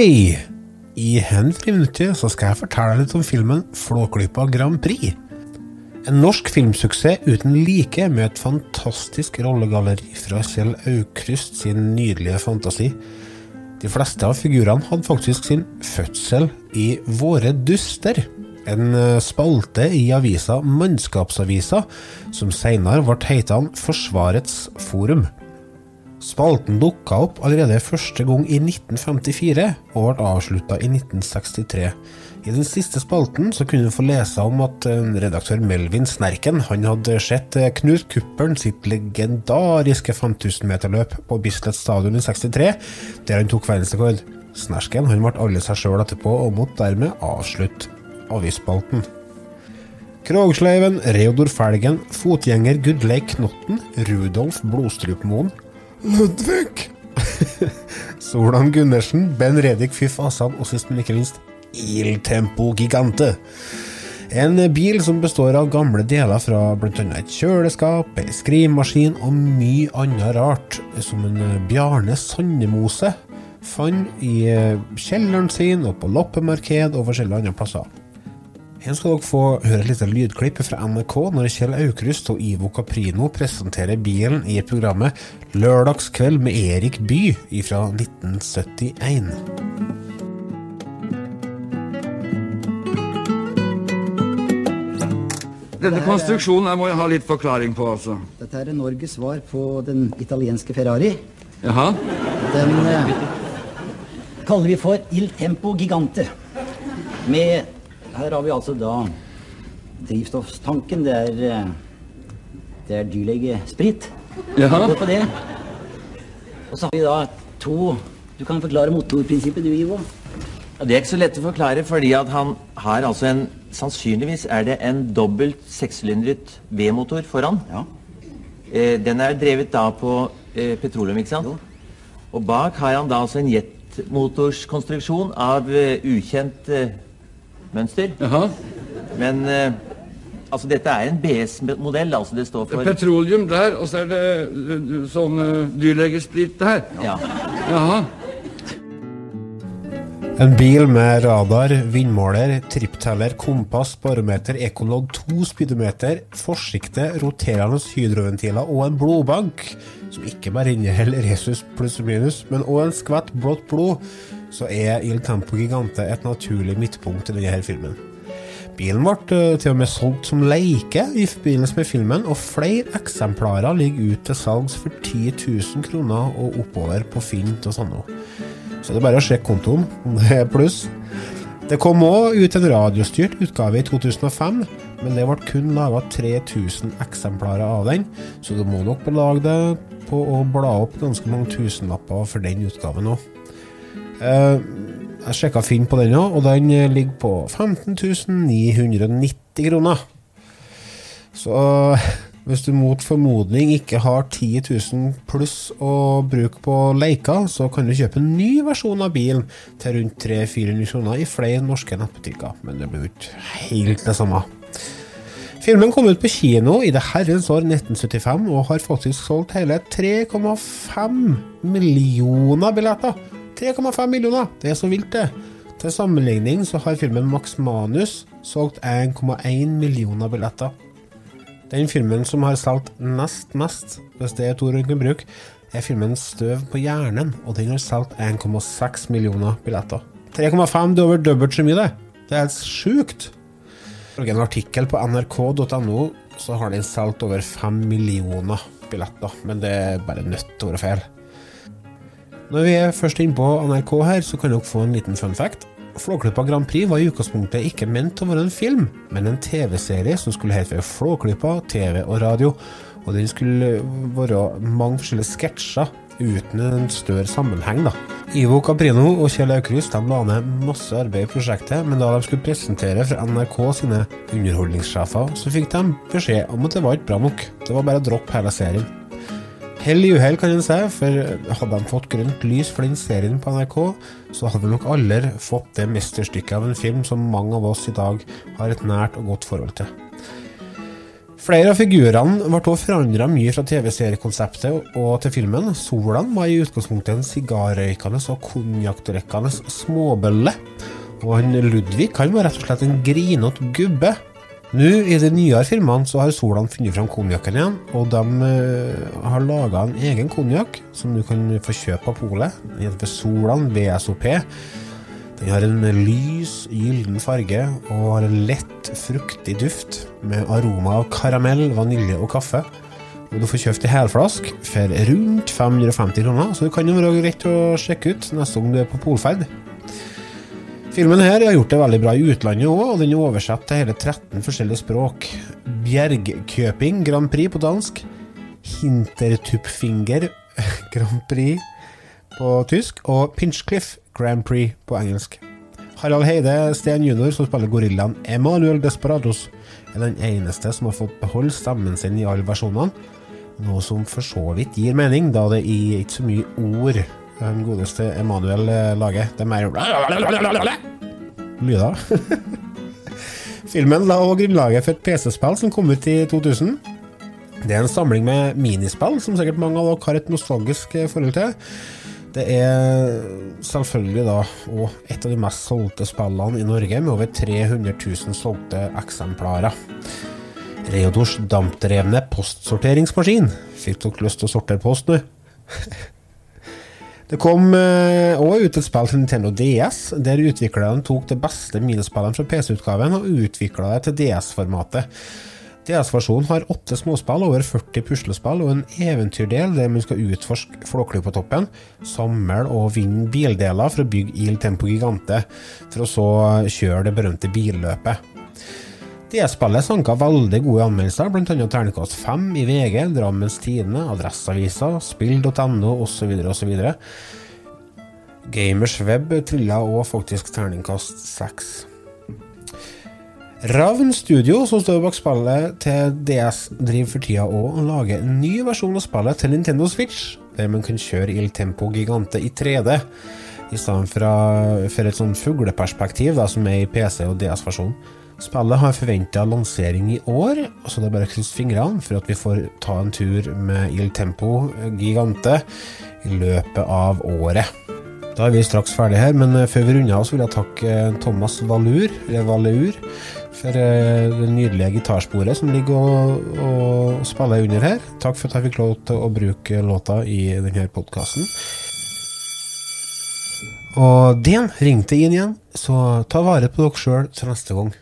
igjen friminuttet, så skal jeg fortelle litt om filmen Flåklypa Grand Prix. En norsk filmsuksess uten like, med et fantastisk rollegalleri fra Kjell Aukrust sin nydelige fantasi. De fleste av figurene hadde faktisk sin fødsel i Våre duster, en eh, spalte i avisa Mannskapsavisa, som senere ble heitende Forsvarets forum. Spalten dukka opp allerede første gang i 1954, og ble avslutta i 1963. I den siste spalten så kunne du få lese om at redaktør Melvin Snerken han hadde sett eh, Knut Kuppern sitt legendariske 5000-meterløp på Bislett stadion i 63, der han tok verdensrekord. Snersken han ble alle seg sjøl etterpå, og måtte dermed avslutte avisspalten. Krogsleiven, Reodor Felgen, fotgjenger Gudleik Knotten, Rudolf Blodstrupmoen, Ludvig Solan Gundersen, Ben Redik Fyff Asan og sist, men ikke minst Il Tempo Gigante. En bil som består av gamle deler fra bl.a. et kjøleskap, ei skrivemaskin og mye annet rart, som en Bjarne Sandemose fant i kjelleren sin og på loppemarked og forskjellige andre plasser. Her skal dere få høre et lite lydklipp fra NRK når Kjell Aukrust og Ivo Caprino presenterer bilen i programmet Lørdagskveld med Erik By fra 1971. Denne konstruksjonen må jeg ha litt forklaring på, altså. Dette er Norges svar på den italienske Ferrari. Jaha? Den eh, kaller vi for Il Tempo Gigante. Med Her har vi altså da drivstofftanken. Det er, eh, det er dyrlegesprit. På det. Og så har vi da to Du kan forklare motorprinsippet, du, Ivo. Ja, det er ikke så lett å forklare, fordi at han har altså en Sannsynligvis er det en dobbelt sekssylindret V-motor foran. Ja. Eh, den er drevet da på eh, petroleum, ikke sant? Jo. Og bak har han da altså en jetmotorskonstruksjon av eh, ukjent eh, mønster. Aha. Men eh, altså dette er en BS-modell, altså det står Det er for petroleum der, og så er det sånn uh, dyrlegesprit der. Ja. Jaha. En bil med radar, vindmåler, trippteller, kompass, barometer, ekkolodd, to speedometer, forsikte, roterende hydroventiler og en blodbank, som ikke bare inneholder resus pluss og minus, men også en skvett blått blod, så er Il Tempo Gigante et naturlig midtpunkt i denne filmen. Bilen ble eh, til og med solgt som leike i forbindelse med filmen, og flere eksemplarer ligger ute til salgs for 10 000 kroner og oppover på finn.no. Så det er bare å sjekke kontoen om det er pluss. Det kom òg ut en radiostyrt utgave i 2005, men det ble kun laga 3000 eksemplarer av den, så du må nok belage deg på å bla opp ganske mange tusenlapper for den utgaven òg. Jeg sjekka Finn på den òg, og den ligger på 15.990 kroner. Så hvis du mot formodning ikke har 10 000 pluss å bruke på leker, så kan du kjøpe en ny versjon av bilen til rundt 300-400 kroner i flere norske nettbutikker. Men det blir jo ikke helt det samme. Filmen kom ut på kino i det herrens år 1975 og har faktisk solgt hele 3,5 millioner billetter. 3,5 millioner! Det er så vilt, det. Til sammenligning så har filmen Max Manus solgt 1,1 millioner billetter. Den filmen som har solgt nest mest, hvis det er et ord hun kan bruke, er filmen Støv på hjernen, og den har solgt 1,6 millioner billetter. 3,5 det er over dobbelt så mye, det. Det er helt sjukt. Ifølge en artikkel på nrk.no så har den solgt over 5 millioner billetter, men det er bare nødt til å være feil. Når vi er først inne på NRK her, så kan dere få en liten fun fact. Flåklypa Grand Prix var i utgangspunktet ikke ment å være en film, men en TV-serie som skulle hete Flåklypa TV og radio, og den skulle være mange forskjellige sketsjer uten en større sammenheng. da. Ivo Caprino og Kjell Aukrust de la ned masse arbeid i prosjektet, men da de skulle presentere for NRK sine underholdningssjefer, så fikk de beskjed om at det var ikke bra nok. Det var bare å droppe hele serien. Hell i uhell, kan en si, for hadde de fått grønt lys for den serien på NRK, så hadde vi nok aldri fått det mesterstykket av en film som mange av oss i dag har et nært og godt forhold til. Flere av figurene ble også forandra mye fra TV-seriekonseptet og til filmen. Solan var i utgangspunktet en sigarrøykende og konjakkdrikkende småbølle. Og han Ludvig han var rett og slett en grinete gubbe. Nå, i de nyere filmene, så har Solan funnet fram konjakken igjen, og de uh, har laga en egen konjakk som du kan få kjøpe på polet. Den heter Solan VSOP. Den har en lys, gyllen farge og har en lett, fruktig duft med aroma av karamell, vanilje og kaffe. Og du får kjøpt ei helflask for rundt 550 kroner, så det kan jo være greit å sjekke ut neste gang du er på polferd. Filmen her har gjort det veldig bra i utlandet òg, og den er oversatt til hele 13 forskjellige språk. Bjergkøping Grand Prix på dansk. Hintertupfinger Grand Prix på tysk. Og Pinchcliff Grand Prix på engelsk. Harald Heide Steen jr., som spiller gorillaen Emanuel Desperados, er den eneste som har fått beholde stemmen sin i alle versjonene. Noe som for så vidt gir mening, da det er ikke så mye ord den godeste Emanuel eh, lager. Det er mer lyder. Filmen la også grunnlaget for et PC-spill som kom ut i 2000. Det er en samling med minispill som sikkert mange av dere har et nostalgisk eh, forhold til. Det er selvfølgelig da òg et av de mest solgte spillene i Norge, med over 300 000 solgte eksemplarer. Reodors dampdrevne postsorteringsmaskin. Fikk dere lyst til å sortere post nå? Det kom òg uh, ut et spill til Nintendo DS, der utviklerne tok det beste minispillene fra PC-utgaven og utvikla det til DS-formatet. DS-versjonen har åtte småspill, over 40 puslespill og en eventyrdel der man skal utforske Flåklypa-toppen, samle og vinne bildeler for å bygge Il Tempo Gigante, for å så kjøre det berømte billøpet. DS-spillet sanka veldig gode anmeldelser, bl.a. terningkast 5 i VG, Drammens Tidende, Adresseavisa, spill.no osv. osv. Gamers Web trilla òg faktisk terningkast 6. Ravn Studio, som står bak spillet til DS, driver for tida òg og lager en ny versjon av spillet til Nintendo Switch, der man kan kjøre Il Tempo Gigante i 3D, i stedet for, for et sånn fugleperspektiv da, som er i PC- og DS-versjonen. Spillet har forventa lansering i år, så det er bare å krysse fingrene for at vi får ta en tur med Il Tempo Gigante i løpet av året. Da er vi straks ferdige her, men før vi runder av, så vil jeg takke Thomas Valur, Valeur, for det nydelige gitarsporet som ligger og, og spiller under her. Takk for at jeg fikk lov til å bruke låta i denne podkasten. Og den ringte inn igjen, så ta vare på dere sjøl til neste gang.